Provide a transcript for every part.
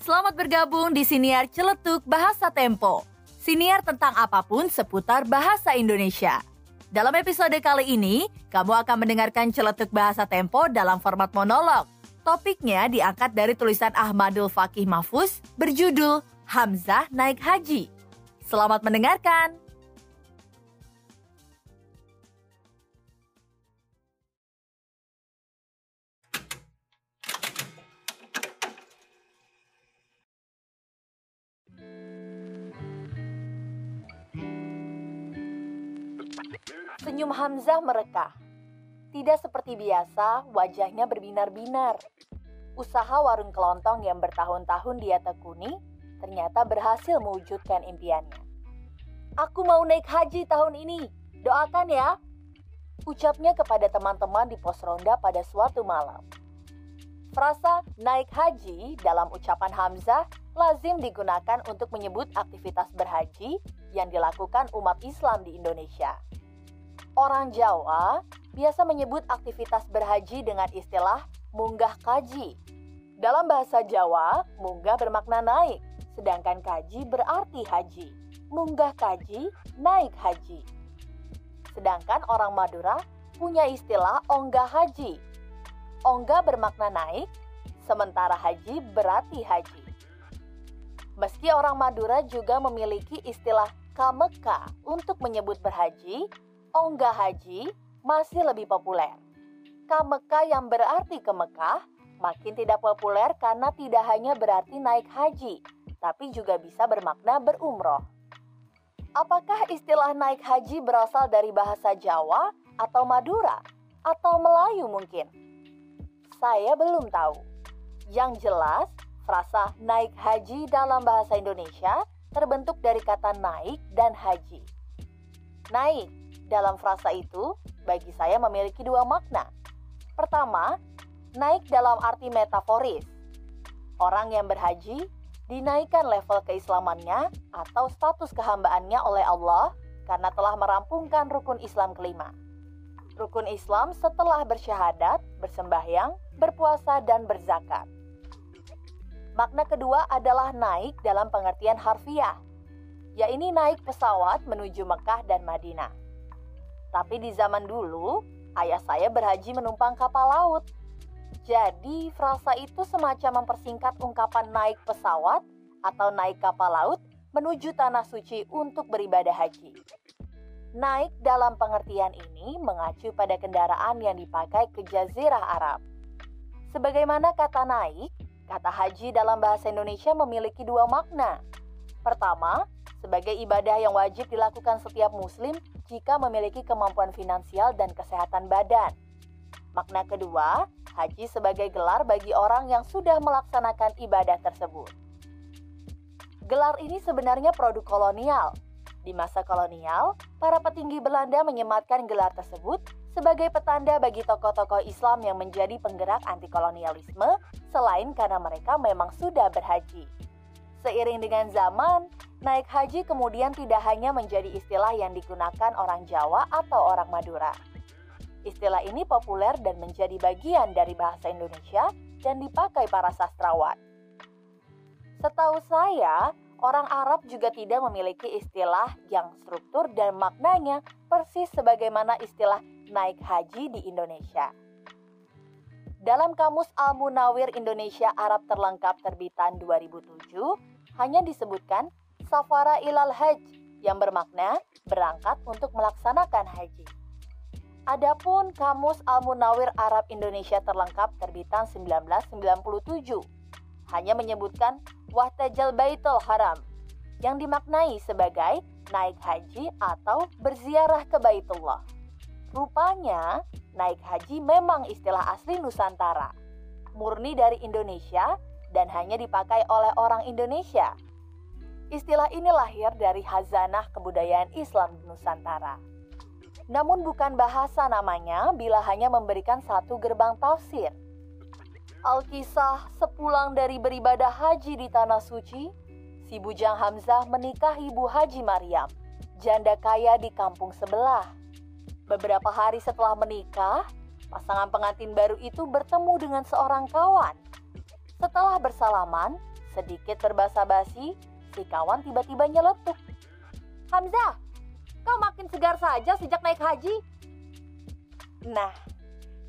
Selamat bergabung di Siniar Celetuk Bahasa Tempo. Siniar tentang apa pun seputar bahasa Indonesia. Dalam episode kali ini, kamu akan mendengarkan Celetuk Bahasa Tempo dalam format monolog. Topiknya diangkat dari tulisan Ahmadul Fakih Mahfuz berjudul Hamzah Naik Haji. Selamat mendengarkan. Senyum Hamzah mereka. Tidak seperti biasa, wajahnya berbinar-binar. Usaha warung kelontong yang bertahun-tahun dia tekuni ternyata berhasil mewujudkan impiannya. Aku mau naik haji tahun ini, doakan ya. Ucapnya kepada teman-teman di pos ronda pada suatu malam. Frasa naik haji dalam ucapan Hamzah lazim digunakan untuk menyebut aktivitas berhaji yang dilakukan umat Islam di Indonesia. Orang Jawa biasa menyebut aktivitas berhaji dengan istilah munggah kaji. Dalam bahasa Jawa, munggah bermakna naik, sedangkan kaji berarti haji. Munggah kaji, naik haji. Sedangkan orang Madura punya istilah onggah haji. Onggah bermakna naik, sementara haji berarti haji. Meski orang Madura juga memiliki istilah kameka untuk menyebut berhaji, onggah haji masih lebih populer. Kameka yang berarti ke Mekah makin tidak populer karena tidak hanya berarti naik haji, tapi juga bisa bermakna berumroh. Apakah istilah naik haji berasal dari bahasa Jawa atau Madura atau Melayu mungkin? Saya belum tahu. Yang jelas, frasa naik haji dalam bahasa Indonesia terbentuk dari kata naik dan haji. Naik dalam frasa itu bagi saya memiliki dua makna. Pertama, naik dalam arti metaforis. Orang yang berhaji dinaikkan level keislamannya atau status kehambaannya oleh Allah karena telah merampungkan rukun Islam kelima. Rukun Islam setelah bersyahadat, bersembahyang, berpuasa, dan berzakat. Makna kedua adalah naik dalam pengertian harfiah, yaitu naik pesawat menuju Mekah dan Madinah. Tapi di zaman dulu, ayah saya berhaji menumpang kapal laut. Jadi, frasa itu semacam mempersingkat ungkapan naik pesawat atau naik kapal laut menuju tanah suci untuk beribadah haji. Naik dalam pengertian ini mengacu pada kendaraan yang dipakai ke Jazirah Arab. Sebagaimana kata naik, kata haji dalam bahasa Indonesia memiliki dua makna. Pertama, sebagai ibadah yang wajib dilakukan setiap muslim jika memiliki kemampuan finansial dan kesehatan badan. Makna kedua, haji sebagai gelar bagi orang yang sudah melaksanakan ibadah tersebut. Gelar ini sebenarnya produk kolonial. Di masa kolonial, para petinggi Belanda menyematkan gelar tersebut sebagai petanda bagi tokoh-tokoh Islam yang menjadi penggerak anti kolonialisme selain karena mereka memang sudah berhaji. Seiring dengan zaman, naik haji kemudian tidak hanya menjadi istilah yang digunakan orang Jawa atau orang Madura. Istilah ini populer dan menjadi bagian dari bahasa Indonesia dan dipakai para sastrawan. Setahu saya, orang Arab juga tidak memiliki istilah yang struktur dan maknanya persis sebagaimana istilah naik haji di Indonesia. Dalam Kamus Al-Munawir Indonesia Arab Terlengkap terbitan 2007, hanya disebutkan Safara ilal haj yang bermakna berangkat untuk melaksanakan haji. Adapun Kamus Al-Munawir Arab Indonesia Terlengkap terbitan 1997 hanya menyebutkan Wahtajal Baitul Haram yang dimaknai sebagai naik haji atau berziarah ke Baitullah. Rupanya, naik haji memang istilah asli Nusantara, murni dari Indonesia dan hanya dipakai oleh orang Indonesia. Istilah ini lahir dari hazanah kebudayaan Islam Nusantara. Namun bukan bahasa namanya bila hanya memberikan satu gerbang tafsir. Alkisah sepulang dari beribadah haji di Tanah Suci, si Bujang Hamzah menikahi Bu Haji Maryam, janda kaya di kampung sebelah. Beberapa hari setelah menikah, pasangan pengantin baru itu bertemu dengan seorang kawan. Setelah bersalaman, Sedikit berbasa basi, si kawan tiba-tiba nyeletuk. Hamzah, kau makin segar saja sejak naik haji. Nah,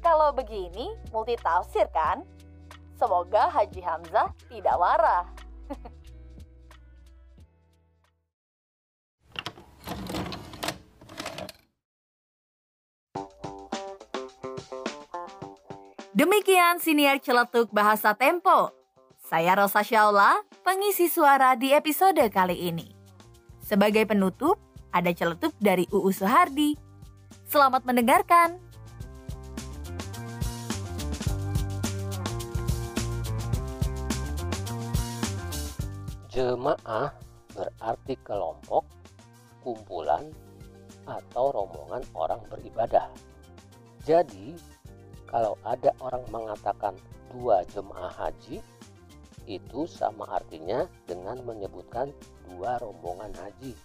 kalau begini multi tafsir kan? Semoga Haji Hamzah tidak marah. Demikian siniar celetuk bahasa Tempo. Saya Rosa Syaula, pengisi suara di episode kali ini. Sebagai penutup, ada celetuk dari UU Suhardi. Selamat mendengarkan. Jemaah berarti kelompok, kumpulan, atau rombongan orang beribadah. Jadi, kalau ada orang mengatakan dua jemaah haji, itu sama artinya dengan menyebutkan dua rombongan haji.